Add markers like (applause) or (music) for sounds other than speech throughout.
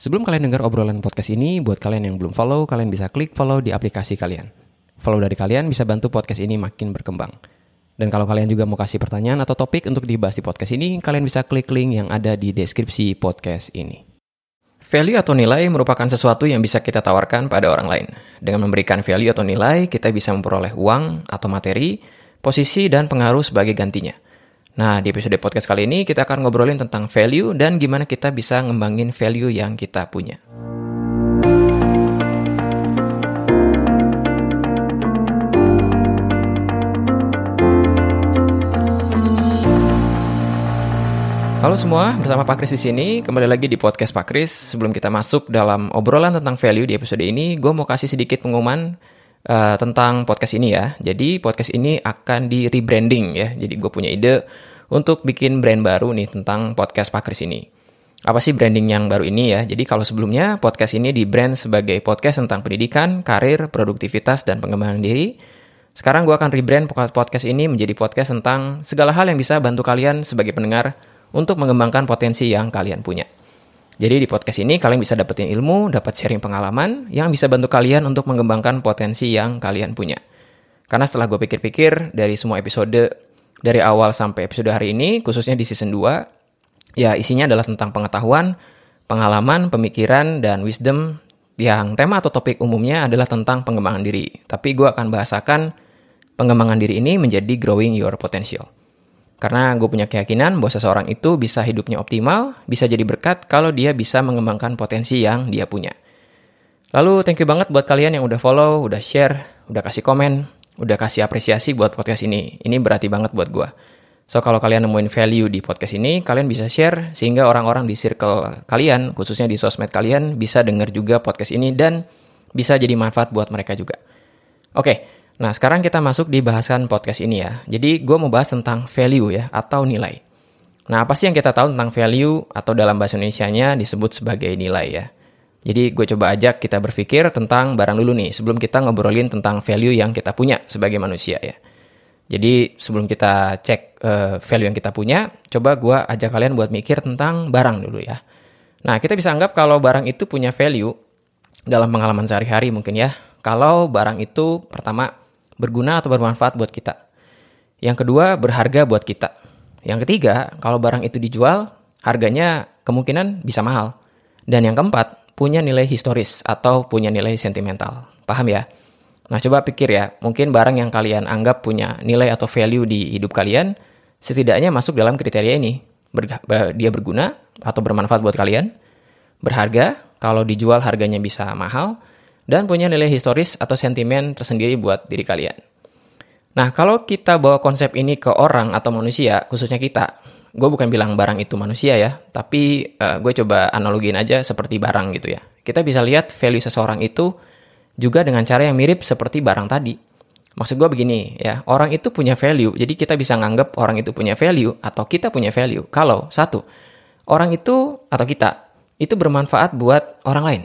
Sebelum kalian dengar obrolan podcast ini, buat kalian yang belum follow, kalian bisa klik follow di aplikasi kalian. Follow dari kalian bisa bantu podcast ini makin berkembang. Dan kalau kalian juga mau kasih pertanyaan atau topik untuk dibahas di podcast ini, kalian bisa klik link yang ada di deskripsi podcast ini. Value atau nilai merupakan sesuatu yang bisa kita tawarkan pada orang lain. Dengan memberikan value atau nilai, kita bisa memperoleh uang atau materi, posisi, dan pengaruh sebagai gantinya. Nah, di episode podcast kali ini kita akan ngobrolin tentang value dan gimana kita bisa ngembangin value yang kita punya. Halo semua, bersama Pak Kris di sini. Kembali lagi di podcast Pak Kris. Sebelum kita masuk dalam obrolan tentang value di episode ini, gue mau kasih sedikit pengumuman uh, tentang podcast ini ya. Jadi podcast ini akan di rebranding ya. Jadi gue punya ide untuk bikin brand baru nih tentang podcast Pak ini. Apa sih branding yang baru ini ya? Jadi kalau sebelumnya podcast ini di brand sebagai podcast tentang pendidikan, karir, produktivitas, dan pengembangan diri. Sekarang gue akan rebrand podcast ini menjadi podcast tentang segala hal yang bisa bantu kalian sebagai pendengar untuk mengembangkan potensi yang kalian punya. Jadi di podcast ini kalian bisa dapetin ilmu, dapat sharing pengalaman yang bisa bantu kalian untuk mengembangkan potensi yang kalian punya. Karena setelah gue pikir-pikir dari semua episode dari awal sampai episode hari ini, khususnya di season 2, ya isinya adalah tentang pengetahuan, pengalaman, pemikiran, dan wisdom yang tema atau topik umumnya adalah tentang pengembangan diri. Tapi gue akan bahasakan pengembangan diri ini menjadi growing your potential. Karena gue punya keyakinan bahwa seseorang itu bisa hidupnya optimal, bisa jadi berkat kalau dia bisa mengembangkan potensi yang dia punya. Lalu thank you banget buat kalian yang udah follow, udah share, udah kasih komen, udah kasih apresiasi buat podcast ini. Ini berarti banget buat gue. So kalau kalian nemuin value di podcast ini, kalian bisa share sehingga orang-orang di circle kalian, khususnya di sosmed kalian, bisa denger juga podcast ini dan bisa jadi manfaat buat mereka juga. Oke, Nah, sekarang kita masuk di bahasan podcast ini ya. Jadi, gue mau bahas tentang value ya, atau nilai. Nah, apa sih yang kita tahu tentang value atau dalam bahasa Indonesia-nya disebut sebagai nilai ya. Jadi, gue coba ajak kita berpikir tentang barang dulu nih, sebelum kita ngobrolin tentang value yang kita punya sebagai manusia ya. Jadi, sebelum kita cek uh, value yang kita punya, coba gue ajak kalian buat mikir tentang barang dulu ya. Nah, kita bisa anggap kalau barang itu punya value dalam pengalaman sehari-hari mungkin ya. Kalau barang itu pertama berguna atau bermanfaat buat kita. Yang kedua, berharga buat kita. Yang ketiga, kalau barang itu dijual, harganya kemungkinan bisa mahal. Dan yang keempat, punya nilai historis atau punya nilai sentimental. Paham ya? Nah, coba pikir ya, mungkin barang yang kalian anggap punya nilai atau value di hidup kalian, setidaknya masuk dalam kriteria ini. Ber dia berguna atau bermanfaat buat kalian, berharga, kalau dijual harganya bisa mahal, dan punya nilai historis atau sentimen tersendiri buat diri kalian. Nah, kalau kita bawa konsep ini ke orang atau manusia, khususnya kita, gue bukan bilang barang itu manusia ya, tapi uh, gue coba analogin aja seperti barang gitu ya. Kita bisa lihat value seseorang itu juga dengan cara yang mirip seperti barang tadi. Maksud gue begini ya, orang itu punya value, jadi kita bisa nganggap orang itu punya value atau kita punya value. Kalau satu, orang itu atau kita itu bermanfaat buat orang lain.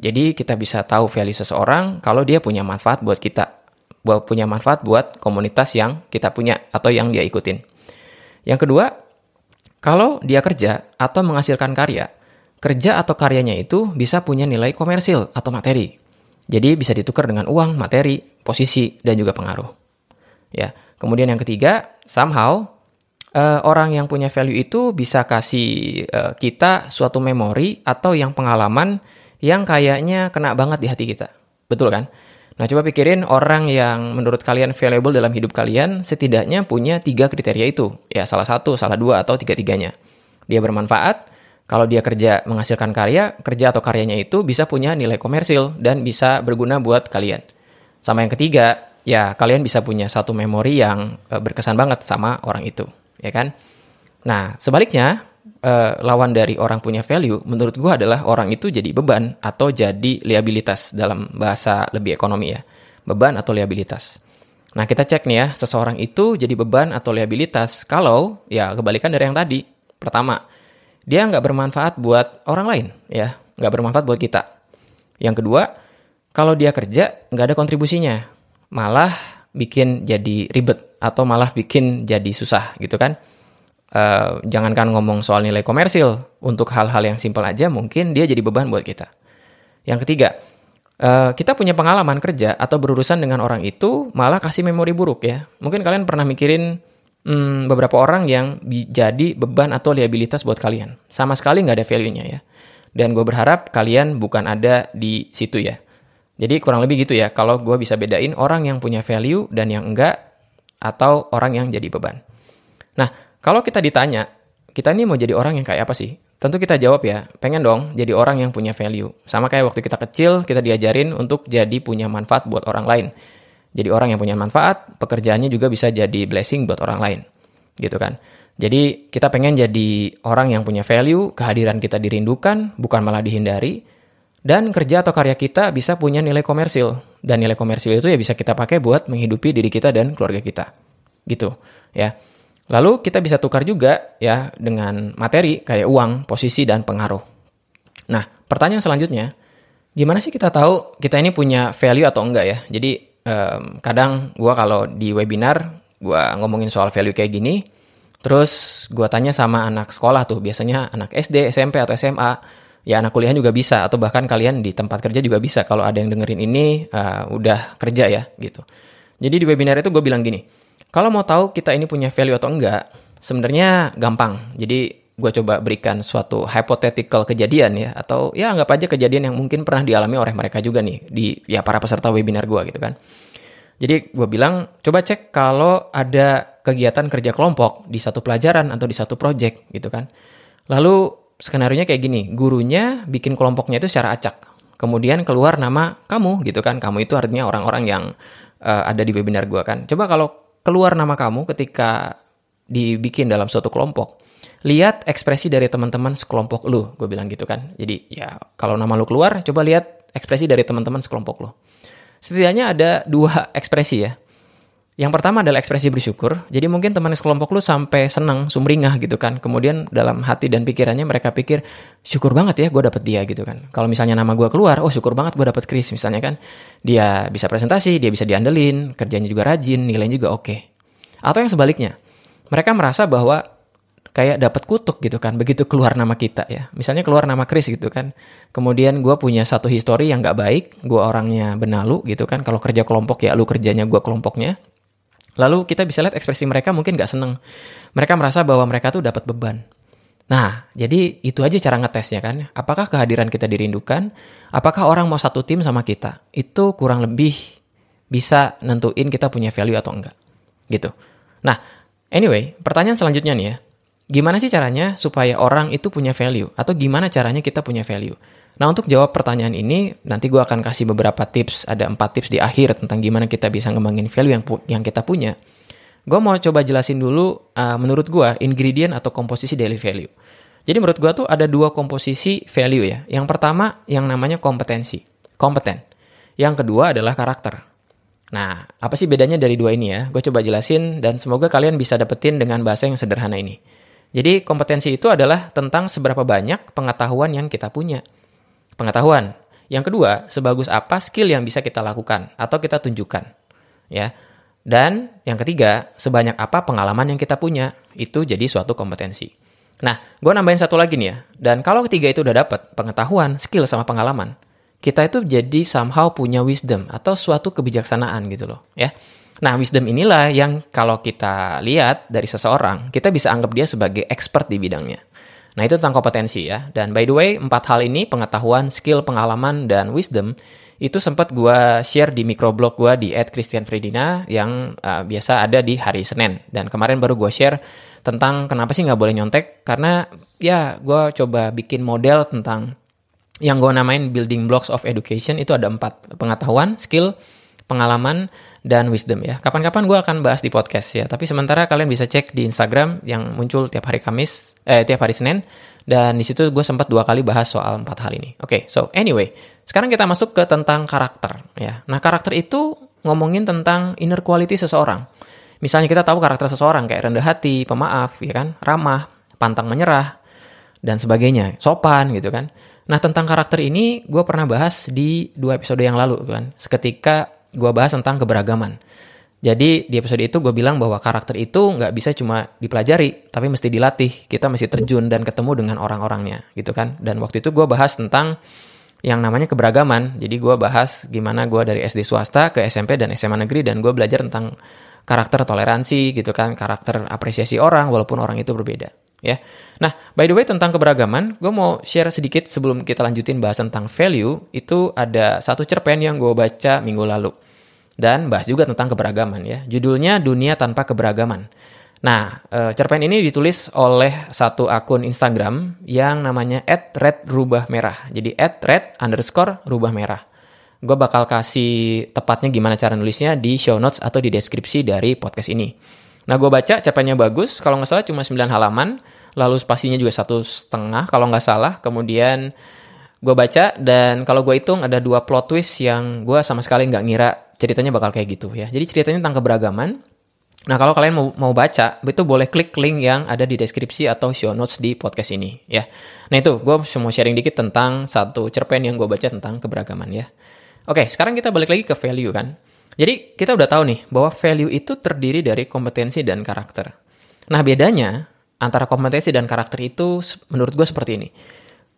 Jadi kita bisa tahu value seseorang kalau dia punya manfaat buat kita, buat punya manfaat buat komunitas yang kita punya atau yang dia ikutin. Yang kedua, kalau dia kerja atau menghasilkan karya, kerja atau karyanya itu bisa punya nilai komersil atau materi. Jadi bisa ditukar dengan uang, materi, posisi, dan juga pengaruh. Ya, kemudian yang ketiga, somehow uh, orang yang punya value itu bisa kasih uh, kita suatu memori atau yang pengalaman yang kayaknya kena banget di hati kita. Betul kan? Nah, coba pikirin orang yang menurut kalian valuable dalam hidup kalian setidaknya punya tiga kriteria itu. Ya, salah satu, salah dua, atau tiga-tiganya. Dia bermanfaat, kalau dia kerja menghasilkan karya, kerja atau karyanya itu bisa punya nilai komersil dan bisa berguna buat kalian. Sama yang ketiga, ya kalian bisa punya satu memori yang eh, berkesan banget sama orang itu, ya kan? Nah, sebaliknya, uh, lawan dari orang punya value, menurut gue adalah orang itu jadi beban atau jadi liabilitas dalam bahasa lebih ekonomi ya. Beban atau liabilitas. Nah kita cek nih ya, seseorang itu jadi beban atau liabilitas kalau ya kebalikan dari yang tadi. Pertama, dia nggak bermanfaat buat orang lain ya, nggak bermanfaat buat kita. Yang kedua, kalau dia kerja nggak ada kontribusinya, malah bikin jadi ribet atau malah bikin jadi susah gitu kan. Uh, jangankan ngomong soal nilai komersil, untuk hal-hal yang simpel aja mungkin dia jadi beban buat kita. Yang ketiga, uh, kita punya pengalaman kerja atau berurusan dengan orang itu malah kasih memori buruk ya. Mungkin kalian pernah mikirin hmm, beberapa orang yang jadi beban atau liabilitas buat kalian. Sama sekali nggak ada value-nya ya. Dan gue berharap kalian bukan ada di situ ya. Jadi kurang lebih gitu ya, kalau gue bisa bedain orang yang punya value dan yang enggak, atau orang yang jadi beban. Nah, kalau kita ditanya, kita ini mau jadi orang yang kayak apa sih? Tentu kita jawab ya, pengen dong jadi orang yang punya value. Sama kayak waktu kita kecil, kita diajarin untuk jadi punya manfaat buat orang lain. Jadi orang yang punya manfaat, pekerjaannya juga bisa jadi blessing buat orang lain. Gitu kan. Jadi kita pengen jadi orang yang punya value, kehadiran kita dirindukan, bukan malah dihindari. Dan kerja atau karya kita bisa punya nilai komersil. Dan nilai komersil itu ya bisa kita pakai buat menghidupi diri kita dan keluarga kita. Gitu ya. Lalu kita bisa tukar juga ya dengan materi kayak uang, posisi, dan pengaruh. Nah, pertanyaan selanjutnya, gimana sih kita tahu kita ini punya value atau enggak ya? Jadi um, kadang gue kalau di webinar, gue ngomongin soal value kayak gini, terus gue tanya sama anak sekolah tuh, biasanya anak SD, SMP, atau SMA, ya anak kuliah juga bisa, atau bahkan kalian di tempat kerja juga bisa, kalau ada yang dengerin ini, uh, udah kerja ya, gitu. Jadi di webinar itu gue bilang gini, kalau mau tahu kita ini punya value atau enggak, sebenarnya gampang. Jadi gue coba berikan suatu hypothetical kejadian ya, atau ya anggap aja kejadian yang mungkin pernah dialami oleh mereka juga nih di ya para peserta webinar gue gitu kan. Jadi gue bilang coba cek kalau ada kegiatan kerja kelompok di satu pelajaran atau di satu project gitu kan. Lalu skenario kayak gini, gurunya bikin kelompoknya itu secara acak. Kemudian keluar nama kamu gitu kan. Kamu itu artinya orang-orang yang uh, ada di webinar gue kan. Coba kalau keluar nama kamu ketika dibikin dalam suatu kelompok, lihat ekspresi dari teman-teman sekelompok lu, gue bilang gitu kan. Jadi ya kalau nama lu keluar, coba lihat ekspresi dari teman-teman sekelompok lu. Setidaknya ada dua ekspresi ya. Yang pertama adalah ekspresi bersyukur. Jadi mungkin teman sekelompok lu sampai senang, sumringah gitu kan. Kemudian dalam hati dan pikirannya mereka pikir, syukur banget ya gue dapet dia gitu kan. Kalau misalnya nama gue keluar, oh syukur banget gue dapet Chris misalnya kan. Dia bisa presentasi, dia bisa diandelin, kerjanya juga rajin, nilainya juga oke. Okay. Atau yang sebaliknya, mereka merasa bahwa kayak dapat kutuk gitu kan begitu keluar nama kita ya misalnya keluar nama Chris gitu kan kemudian gue punya satu histori yang gak baik gue orangnya benalu gitu kan kalau kerja kelompok ya lu kerjanya gue kelompoknya Lalu kita bisa lihat ekspresi mereka mungkin gak seneng. Mereka merasa bahwa mereka tuh dapat beban. Nah, jadi itu aja cara ngetesnya kan. Apakah kehadiran kita dirindukan? Apakah orang mau satu tim sama kita? Itu kurang lebih bisa nentuin kita punya value atau enggak. Gitu. Nah, anyway, pertanyaan selanjutnya nih ya. Gimana sih caranya supaya orang itu punya value? Atau gimana caranya kita punya value? Nah untuk jawab pertanyaan ini, nanti gue akan kasih beberapa tips, ada empat tips di akhir tentang gimana kita bisa ngembangin value yang, yang kita punya. Gue mau coba jelasin dulu, uh, menurut gue, ingredient atau komposisi daily value. Jadi menurut gue tuh ada dua komposisi value ya. Yang pertama yang namanya kompetensi, kompeten. Yang kedua adalah karakter. Nah, apa sih bedanya dari dua ini ya? Gue coba jelasin dan semoga kalian bisa dapetin dengan bahasa yang sederhana ini. Jadi kompetensi itu adalah tentang seberapa banyak pengetahuan yang kita punya pengetahuan. Yang kedua, sebagus apa skill yang bisa kita lakukan atau kita tunjukkan. Ya. Dan yang ketiga, sebanyak apa pengalaman yang kita punya. Itu jadi suatu kompetensi. Nah, gue nambahin satu lagi nih ya. Dan kalau ketiga itu udah dapat, pengetahuan, skill, sama pengalaman, kita itu jadi somehow punya wisdom atau suatu kebijaksanaan gitu loh. ya. Nah, wisdom inilah yang kalau kita lihat dari seseorang, kita bisa anggap dia sebagai expert di bidangnya. Nah itu tentang kompetensi ya. Dan by the way, empat hal ini, pengetahuan, skill, pengalaman, dan wisdom, itu sempat gue share di microblog gue di @christianfredina yang uh, biasa ada di hari Senin. Dan kemarin baru gue share tentang kenapa sih nggak boleh nyontek. Karena ya gue coba bikin model tentang yang gue namain building blocks of education itu ada empat pengetahuan, skill, pengalaman, dan wisdom ya. Kapan-kapan gue akan bahas di podcast ya. Tapi sementara kalian bisa cek di Instagram yang muncul tiap hari Kamis, eh tiap hari Senin. Dan di situ gue sempat dua kali bahas soal empat hal ini. Oke, okay, so anyway, sekarang kita masuk ke tentang karakter ya. Nah karakter itu ngomongin tentang inner quality seseorang. Misalnya kita tahu karakter seseorang kayak rendah hati, pemaaf, ya kan, ramah, pantang menyerah, dan sebagainya, sopan gitu kan. Nah tentang karakter ini gue pernah bahas di dua episode yang lalu kan. Seketika gue bahas tentang keberagaman. Jadi di episode itu gue bilang bahwa karakter itu nggak bisa cuma dipelajari, tapi mesti dilatih. Kita mesti terjun dan ketemu dengan orang-orangnya, gitu kan. Dan waktu itu gue bahas tentang yang namanya keberagaman. Jadi gue bahas gimana gue dari SD swasta ke SMP dan SMA negeri dan gue belajar tentang karakter toleransi, gitu kan, karakter apresiasi orang walaupun orang itu berbeda. Ya, nah by the way tentang keberagaman, gue mau share sedikit sebelum kita lanjutin bahas tentang value. Itu ada satu cerpen yang gue baca minggu lalu dan bahas juga tentang keberagaman ya. Judulnya Dunia Tanpa Keberagaman. Nah, e, cerpen ini ditulis oleh satu akun Instagram yang namanya @redrubahmerah. Jadi @red underscore rubah merah. Gue bakal kasih tepatnya gimana cara nulisnya di show notes atau di deskripsi dari podcast ini. Nah, gue baca cerpennya bagus. Kalau nggak salah cuma 9 halaman. Lalu spasinya juga satu setengah kalau nggak salah. Kemudian gue baca dan kalau gue hitung ada dua plot twist yang gue sama sekali nggak ngira ceritanya bakal kayak gitu ya. Jadi ceritanya tentang keberagaman. Nah kalau kalian mau mau baca itu boleh klik link yang ada di deskripsi atau show notes di podcast ini ya. Nah itu gue mau sharing dikit tentang satu cerpen yang gue baca tentang keberagaman ya. Oke sekarang kita balik lagi ke value kan. Jadi kita udah tahu nih bahwa value itu terdiri dari kompetensi dan karakter. Nah bedanya antara kompetensi dan karakter itu menurut gue seperti ini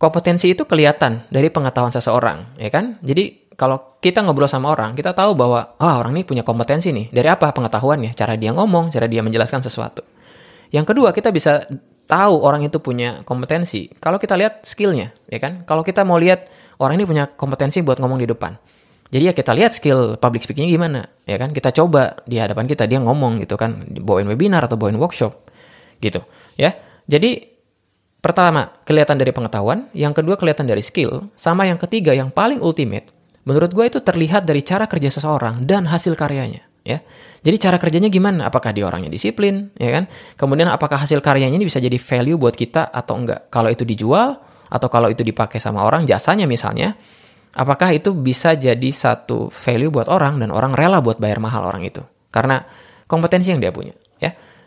kompetensi itu kelihatan dari pengetahuan seseorang, ya kan? Jadi kalau kita ngobrol sama orang, kita tahu bahwa ah oh, orang ini punya kompetensi nih. Dari apa pengetahuannya? Cara dia ngomong, cara dia menjelaskan sesuatu. Yang kedua, kita bisa tahu orang itu punya kompetensi kalau kita lihat skillnya, ya kan? Kalau kita mau lihat orang ini punya kompetensi buat ngomong di depan. Jadi ya kita lihat skill public speakingnya gimana, ya kan? Kita coba di hadapan kita dia ngomong gitu kan, bawain webinar atau bawain workshop, gitu, ya. Jadi Pertama, kelihatan dari pengetahuan, yang kedua kelihatan dari skill, sama yang ketiga yang paling ultimate, menurut gue itu terlihat dari cara kerja seseorang dan hasil karyanya, ya. Jadi cara kerjanya gimana? Apakah dia orangnya disiplin, ya kan? Kemudian apakah hasil karyanya ini bisa jadi value buat kita atau enggak? Kalau itu dijual atau kalau itu dipakai sama orang, jasanya misalnya, apakah itu bisa jadi satu value buat orang dan orang rela buat bayar mahal orang itu? Karena kompetensi yang dia punya, ya.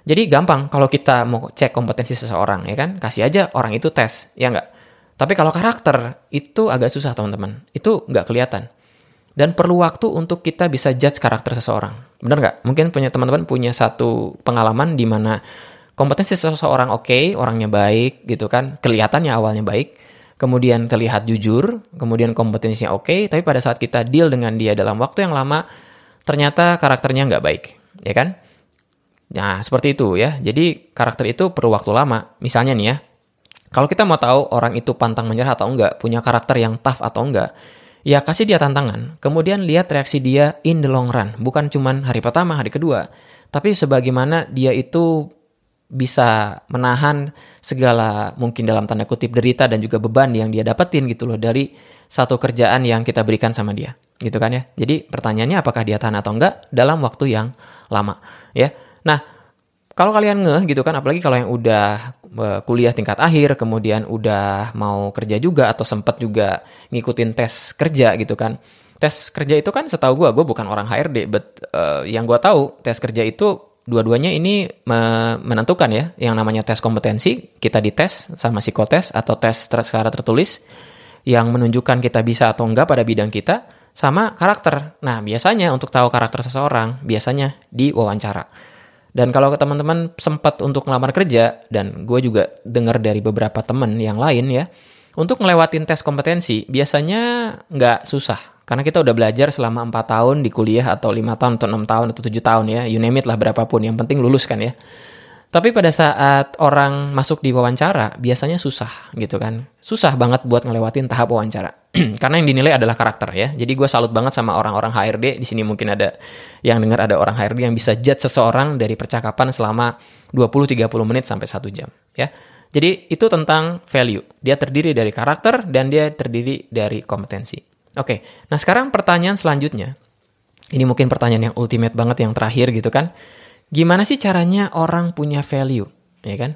Jadi gampang kalau kita mau cek kompetensi seseorang ya kan, kasih aja orang itu tes, ya nggak? Tapi kalau karakter itu agak susah teman-teman, itu nggak kelihatan. Dan perlu waktu untuk kita bisa judge karakter seseorang. Bener nggak? Mungkin punya teman-teman punya satu pengalaman di mana kompetensi seseorang oke, okay, orangnya baik gitu kan, kelihatannya awalnya baik, kemudian terlihat jujur, kemudian kompetensinya oke, okay, tapi pada saat kita deal dengan dia dalam waktu yang lama, ternyata karakternya nggak baik, ya kan? Nah, seperti itu ya. Jadi karakter itu perlu waktu lama. Misalnya nih ya, kalau kita mau tahu orang itu pantang menyerah atau enggak, punya karakter yang tough atau enggak, ya kasih dia tantangan. Kemudian lihat reaksi dia in the long run. Bukan cuman hari pertama, hari kedua. Tapi sebagaimana dia itu bisa menahan segala mungkin dalam tanda kutip derita dan juga beban yang dia dapetin gitu loh dari satu kerjaan yang kita berikan sama dia gitu kan ya jadi pertanyaannya apakah dia tahan atau enggak dalam waktu yang lama ya Nah, kalau kalian ngeh gitu kan, apalagi kalau yang udah uh, kuliah tingkat akhir, kemudian udah mau kerja juga atau sempat juga ngikutin tes kerja gitu kan. Tes kerja itu kan setahu gue, gue bukan orang HRD, but uh, yang gue tahu tes kerja itu dua-duanya ini me menentukan ya, yang namanya tes kompetensi, kita dites sama psikotes atau tes secara tertulis, yang menunjukkan kita bisa atau enggak pada bidang kita, sama karakter. Nah, biasanya untuk tahu karakter seseorang, biasanya di wawancara. Dan kalau teman-teman sempat untuk ngelamar kerja, dan gue juga dengar dari beberapa teman yang lain ya, untuk ngelewatin tes kompetensi biasanya nggak susah. Karena kita udah belajar selama 4 tahun di kuliah atau 5 tahun atau 6 tahun atau 7 tahun ya, you name it lah berapapun, yang penting lulus kan ya. Tapi pada saat orang masuk di wawancara, biasanya susah gitu kan. Susah banget buat ngelewatin tahap wawancara. (clears throat) Karena yang dinilai adalah karakter ya. Jadi gue salut banget sama orang-orang HRD. Di sini mungkin ada yang dengar ada orang HRD yang bisa judge seseorang dari percakapan selama 20-30 menit sampai 1 jam. ya. Jadi itu tentang value. Dia terdiri dari karakter dan dia terdiri dari kompetensi. Oke, nah sekarang pertanyaan selanjutnya. Ini mungkin pertanyaan yang ultimate banget yang terakhir gitu kan gimana sih caranya orang punya value, ya kan?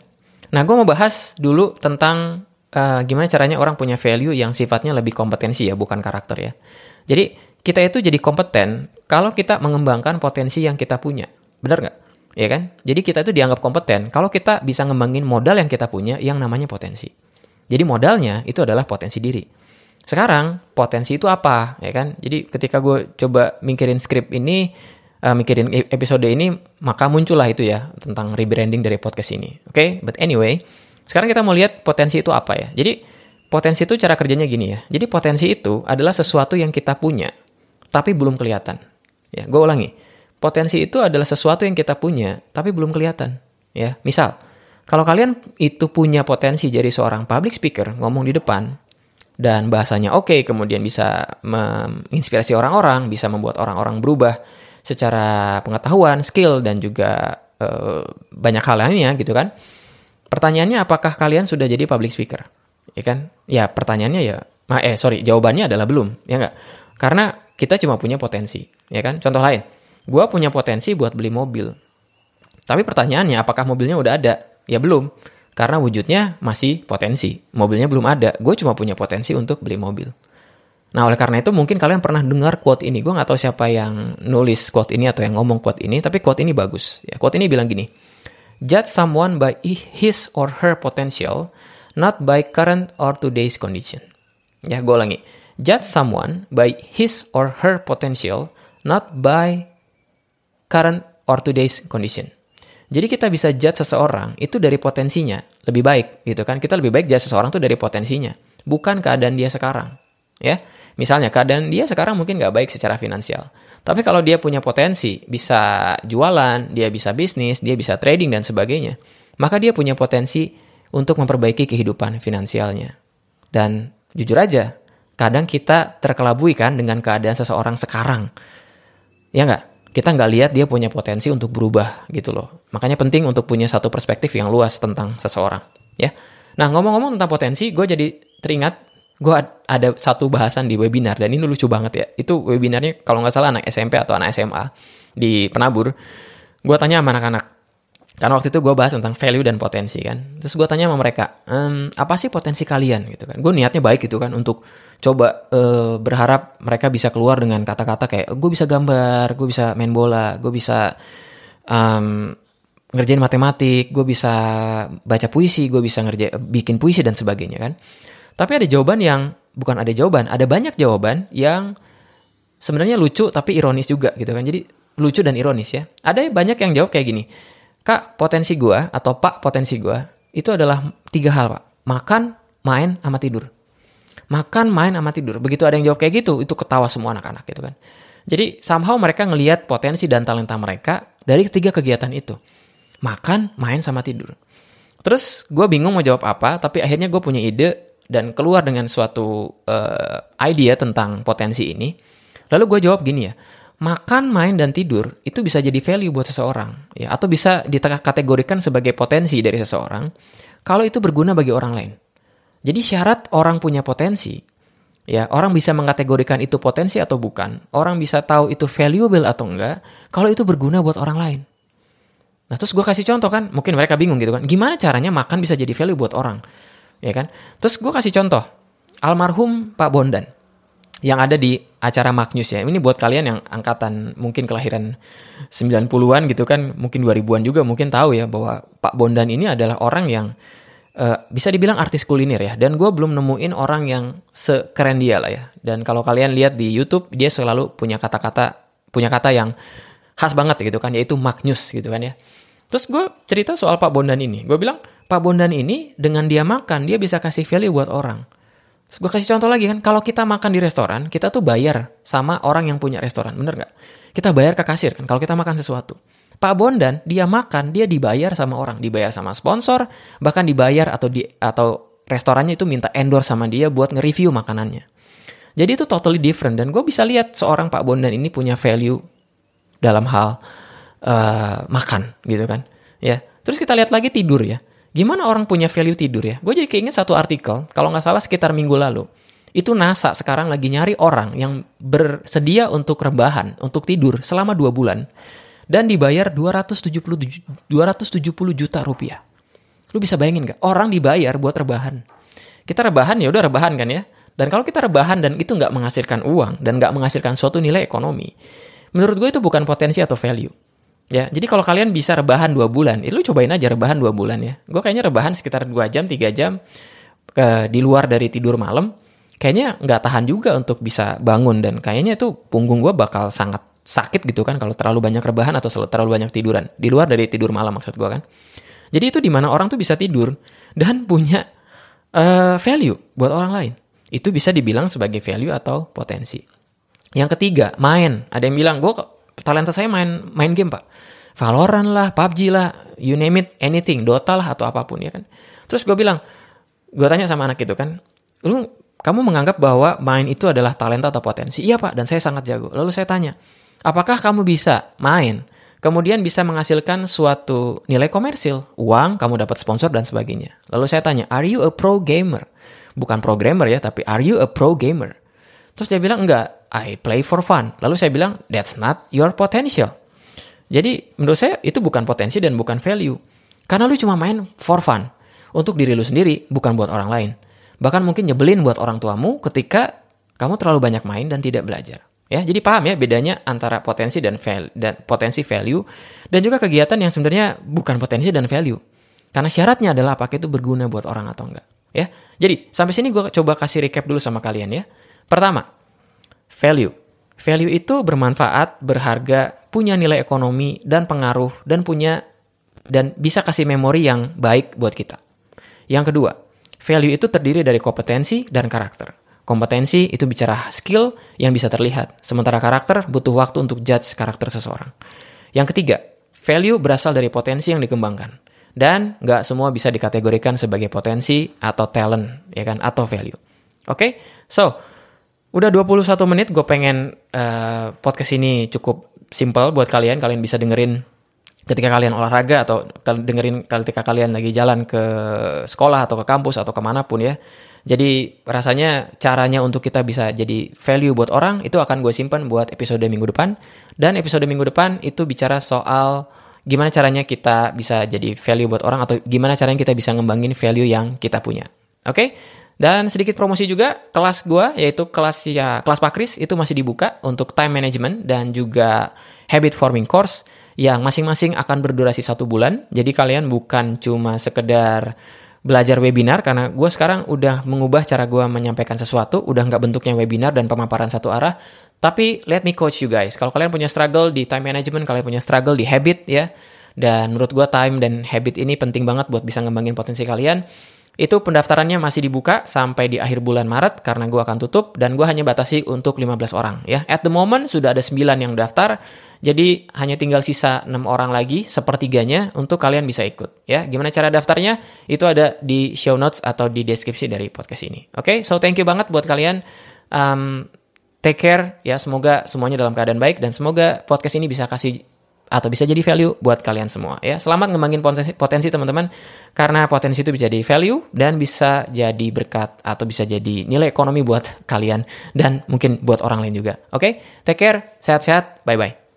Nah, gue mau bahas dulu tentang uh, gimana caranya orang punya value yang sifatnya lebih kompetensi ya, bukan karakter ya. Jadi, kita itu jadi kompeten kalau kita mengembangkan potensi yang kita punya. Benar nggak? Ya kan? Jadi kita itu dianggap kompeten kalau kita bisa ngembangin modal yang kita punya yang namanya potensi. Jadi modalnya itu adalah potensi diri. Sekarang potensi itu apa, ya kan? Jadi ketika gue coba mikirin skrip ini, uh, mikirin episode ini, maka muncullah itu ya tentang rebranding dari podcast ini. Oke, okay? but anyway, sekarang kita mau lihat potensi itu apa ya. Jadi potensi itu cara kerjanya gini ya. Jadi potensi itu adalah sesuatu yang kita punya, tapi belum kelihatan. Ya, gue ulangi. Potensi itu adalah sesuatu yang kita punya, tapi belum kelihatan. Ya, misal, kalau kalian itu punya potensi jadi seorang public speaker, ngomong di depan, dan bahasanya oke, okay, kemudian bisa menginspirasi orang-orang, bisa membuat orang-orang berubah secara pengetahuan, skill, dan juga uh, banyak hal lainnya gitu kan. Pertanyaannya apakah kalian sudah jadi public speaker? Ya kan? Ya pertanyaannya ya, eh sorry, jawabannya adalah belum, ya nggak? Karena kita cuma punya potensi, ya kan? Contoh lain, gue punya potensi buat beli mobil. Tapi pertanyaannya, apakah mobilnya udah ada? Ya belum, karena wujudnya masih potensi. Mobilnya belum ada, gue cuma punya potensi untuk beli mobil. Nah, oleh karena itu mungkin kalian pernah dengar quote ini. Gue nggak tahu siapa yang nulis quote ini atau yang ngomong quote ini, tapi quote ini bagus. Ya, quote ini bilang gini, Judge someone by his or her potential, not by current or today's condition. Ya, gue ulangi. Judge someone by his or her potential, not by current or today's condition. Jadi kita bisa judge seseorang itu dari potensinya lebih baik gitu kan. Kita lebih baik judge seseorang itu dari potensinya, bukan keadaan dia sekarang. Ya, misalnya keadaan dia sekarang mungkin nggak baik secara finansial. Tapi kalau dia punya potensi, bisa jualan, dia bisa bisnis, dia bisa trading dan sebagainya, maka dia punya potensi untuk memperbaiki kehidupan finansialnya. Dan jujur aja, kadang kita terkelabui kan dengan keadaan seseorang sekarang. Ya nggak? kita nggak lihat dia punya potensi untuk berubah gitu loh. Makanya penting untuk punya satu perspektif yang luas tentang seseorang, ya. Nah ngomong-ngomong tentang potensi, gue jadi teringat gue ada satu bahasan di webinar dan ini lucu banget ya. Itu webinarnya kalau nggak salah anak SMP atau anak SMA di Penabur. Gue tanya sama anak-anak, karena waktu itu gue bahas tentang value dan potensi kan. Terus gue tanya sama mereka, ehm, apa sih potensi kalian gitu kan? Gue niatnya baik gitu kan untuk coba uh, berharap mereka bisa keluar dengan kata-kata kayak gue bisa gambar, gue bisa main bola, gue bisa um, ngerjain matematik, gue bisa baca puisi, gue bisa ngerjain bikin puisi dan sebagainya kan. Tapi ada jawaban yang bukan ada jawaban, ada banyak jawaban yang sebenarnya lucu tapi ironis juga gitu kan. Jadi lucu dan ironis ya. Ada banyak yang jawab kayak gini. Kak, potensi gue atau Pak potensi gue itu adalah tiga hal pak. Makan, main, sama tidur makan, main, sama tidur. Begitu ada yang jawab kayak gitu, itu ketawa semua anak-anak gitu kan. Jadi somehow mereka ngelihat potensi dan talenta mereka dari ketiga kegiatan itu. Makan, main, sama tidur. Terus gue bingung mau jawab apa, tapi akhirnya gue punya ide dan keluar dengan suatu uh, idea tentang potensi ini. Lalu gue jawab gini ya, makan, main, dan tidur itu bisa jadi value buat seseorang, ya, atau bisa dikategorikan sebagai potensi dari seseorang kalau itu berguna bagi orang lain. Jadi syarat orang punya potensi, ya orang bisa mengategorikan itu potensi atau bukan, orang bisa tahu itu valuable atau enggak, kalau itu berguna buat orang lain. Nah terus gue kasih contoh kan, mungkin mereka bingung gitu kan, gimana caranya makan bisa jadi value buat orang, ya kan? Terus gue kasih contoh, almarhum Pak Bondan, yang ada di acara Magnus ya. Ini buat kalian yang angkatan mungkin kelahiran 90-an gitu kan, mungkin 2000-an juga mungkin tahu ya bahwa Pak Bondan ini adalah orang yang uh, bisa dibilang artis kuliner ya. Dan gue belum nemuin orang yang sekeren dia lah ya. Dan kalau kalian lihat di YouTube, dia selalu punya kata-kata punya kata yang khas banget gitu kan, yaitu Magnus gitu kan ya. Terus gue cerita soal Pak Bondan ini. Gue bilang, Pak Bondan ini dengan dia makan, dia bisa kasih value buat orang. Terus gue kasih contoh lagi kan, kalau kita makan di restoran, kita tuh bayar sama orang yang punya restoran, bener gak? Kita bayar ke kasir kan, kalau kita makan sesuatu. Pak Bondan dia makan dia dibayar sama orang, dibayar sama sponsor, bahkan dibayar atau di atau restorannya itu minta endorse sama dia buat nge-review makanannya. Jadi itu totally different dan gue bisa lihat seorang Pak Bondan ini punya value dalam hal uh, makan gitu kan. Ya, terus kita lihat lagi tidur ya. Gimana orang punya value tidur ya? Gue jadi keinget satu artikel, kalau nggak salah sekitar minggu lalu. Itu NASA sekarang lagi nyari orang yang bersedia untuk rebahan, untuk tidur selama dua bulan dan dibayar 270 270 juta rupiah. Lu bisa bayangin gak? Orang dibayar buat rebahan. Kita rebahan ya udah rebahan kan ya. Dan kalau kita rebahan dan itu nggak menghasilkan uang dan nggak menghasilkan suatu nilai ekonomi, menurut gue itu bukan potensi atau value. Ya, jadi kalau kalian bisa rebahan dua bulan, ya lu cobain aja rebahan dua bulan ya. Gue kayaknya rebahan sekitar dua jam, tiga jam ke di luar dari tidur malam, kayaknya nggak tahan juga untuk bisa bangun dan kayaknya itu punggung gue bakal sangat sakit gitu kan kalau terlalu banyak rebahan atau terlalu banyak tiduran. Di luar dari tidur malam maksud gue kan. Jadi itu di mana orang tuh bisa tidur dan punya uh, value buat orang lain. Itu bisa dibilang sebagai value atau potensi. Yang ketiga, main. Ada yang bilang, gue talenta saya main main game pak. Valorant lah, PUBG lah, you name it, anything, Dota lah atau apa pun ya kan. Terus gue bilang, gue tanya sama anak itu kan, lu kamu menganggap bahwa main itu adalah talenta atau potensi? Iya pak, dan saya sangat jago. Lalu saya tanya, apakah kamu bisa main, kemudian bisa menghasilkan suatu nilai komersil, uang, kamu dapat sponsor dan sebagainya. Lalu saya tanya, are you a pro gamer? Bukan programmer ya, tapi are you a pro gamer? Terus dia bilang, enggak, I play for fun. Lalu saya bilang, that's not your potential. Jadi menurut saya itu bukan potensi dan bukan value. Karena lu cuma main for fun. Untuk diri lu sendiri, bukan buat orang lain. Bahkan mungkin nyebelin buat orang tuamu ketika kamu terlalu banyak main dan tidak belajar. Ya, jadi paham ya bedanya antara potensi dan value, dan potensi value dan juga kegiatan yang sebenarnya bukan potensi dan value. Karena syaratnya adalah apakah itu berguna buat orang atau enggak. Ya, jadi sampai sini gue coba kasih recap dulu sama kalian ya. Pertama, value. Value itu bermanfaat, berharga, punya nilai ekonomi dan pengaruh dan punya dan bisa kasih memori yang baik buat kita. Yang kedua, value itu terdiri dari kompetensi dan karakter. Kompetensi itu bicara skill yang bisa terlihat, sementara karakter butuh waktu untuk judge karakter seseorang. Yang ketiga, value berasal dari potensi yang dikembangkan. Dan nggak semua bisa dikategorikan sebagai potensi atau talent, ya kan, atau value. Oke, okay? so Udah 21 menit gue pengen uh, podcast ini cukup simple buat kalian. Kalian bisa dengerin ketika kalian olahraga atau dengerin ketika kalian lagi jalan ke sekolah atau ke kampus atau ke mana pun ya. Jadi rasanya caranya untuk kita bisa jadi value buat orang itu akan gue simpan buat episode minggu depan. Dan episode minggu depan itu bicara soal gimana caranya kita bisa jadi value buat orang atau gimana caranya kita bisa ngembangin value yang kita punya. Oke? Okay? Dan sedikit promosi juga kelas gue yaitu kelas ya kelas Pakris itu masih dibuka untuk time management dan juga habit forming course yang masing-masing akan berdurasi satu bulan. Jadi kalian bukan cuma sekedar belajar webinar karena gue sekarang udah mengubah cara gue menyampaikan sesuatu, udah nggak bentuknya webinar dan pemaparan satu arah. Tapi let me coach you guys. Kalau kalian punya struggle di time management, kalian punya struggle di habit ya. Dan menurut gue time dan habit ini penting banget buat bisa ngembangin potensi kalian itu pendaftarannya masih dibuka sampai di akhir bulan Maret karena gue akan tutup dan gue hanya batasi untuk 15 orang ya. At the moment sudah ada 9 yang daftar. Jadi hanya tinggal sisa 6 orang lagi sepertiganya untuk kalian bisa ikut ya. Gimana cara daftarnya? Itu ada di show notes atau di deskripsi dari podcast ini. Oke, okay? so thank you banget buat kalian. Um, take care ya. Semoga semuanya dalam keadaan baik dan semoga podcast ini bisa kasih atau bisa jadi value buat kalian semua ya. Selamat ngembangin potensi, potensi teman-teman karena potensi itu bisa jadi value dan bisa jadi berkat atau bisa jadi nilai ekonomi buat kalian dan mungkin buat orang lain juga. Oke, okay? take care, sehat-sehat, bye-bye.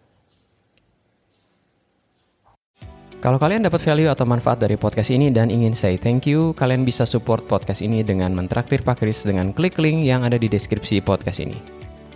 Kalau kalian dapat value atau manfaat dari podcast ini dan ingin say thank you, kalian bisa support podcast ini dengan mentraktir Pak Kris dengan klik link yang ada di deskripsi podcast ini.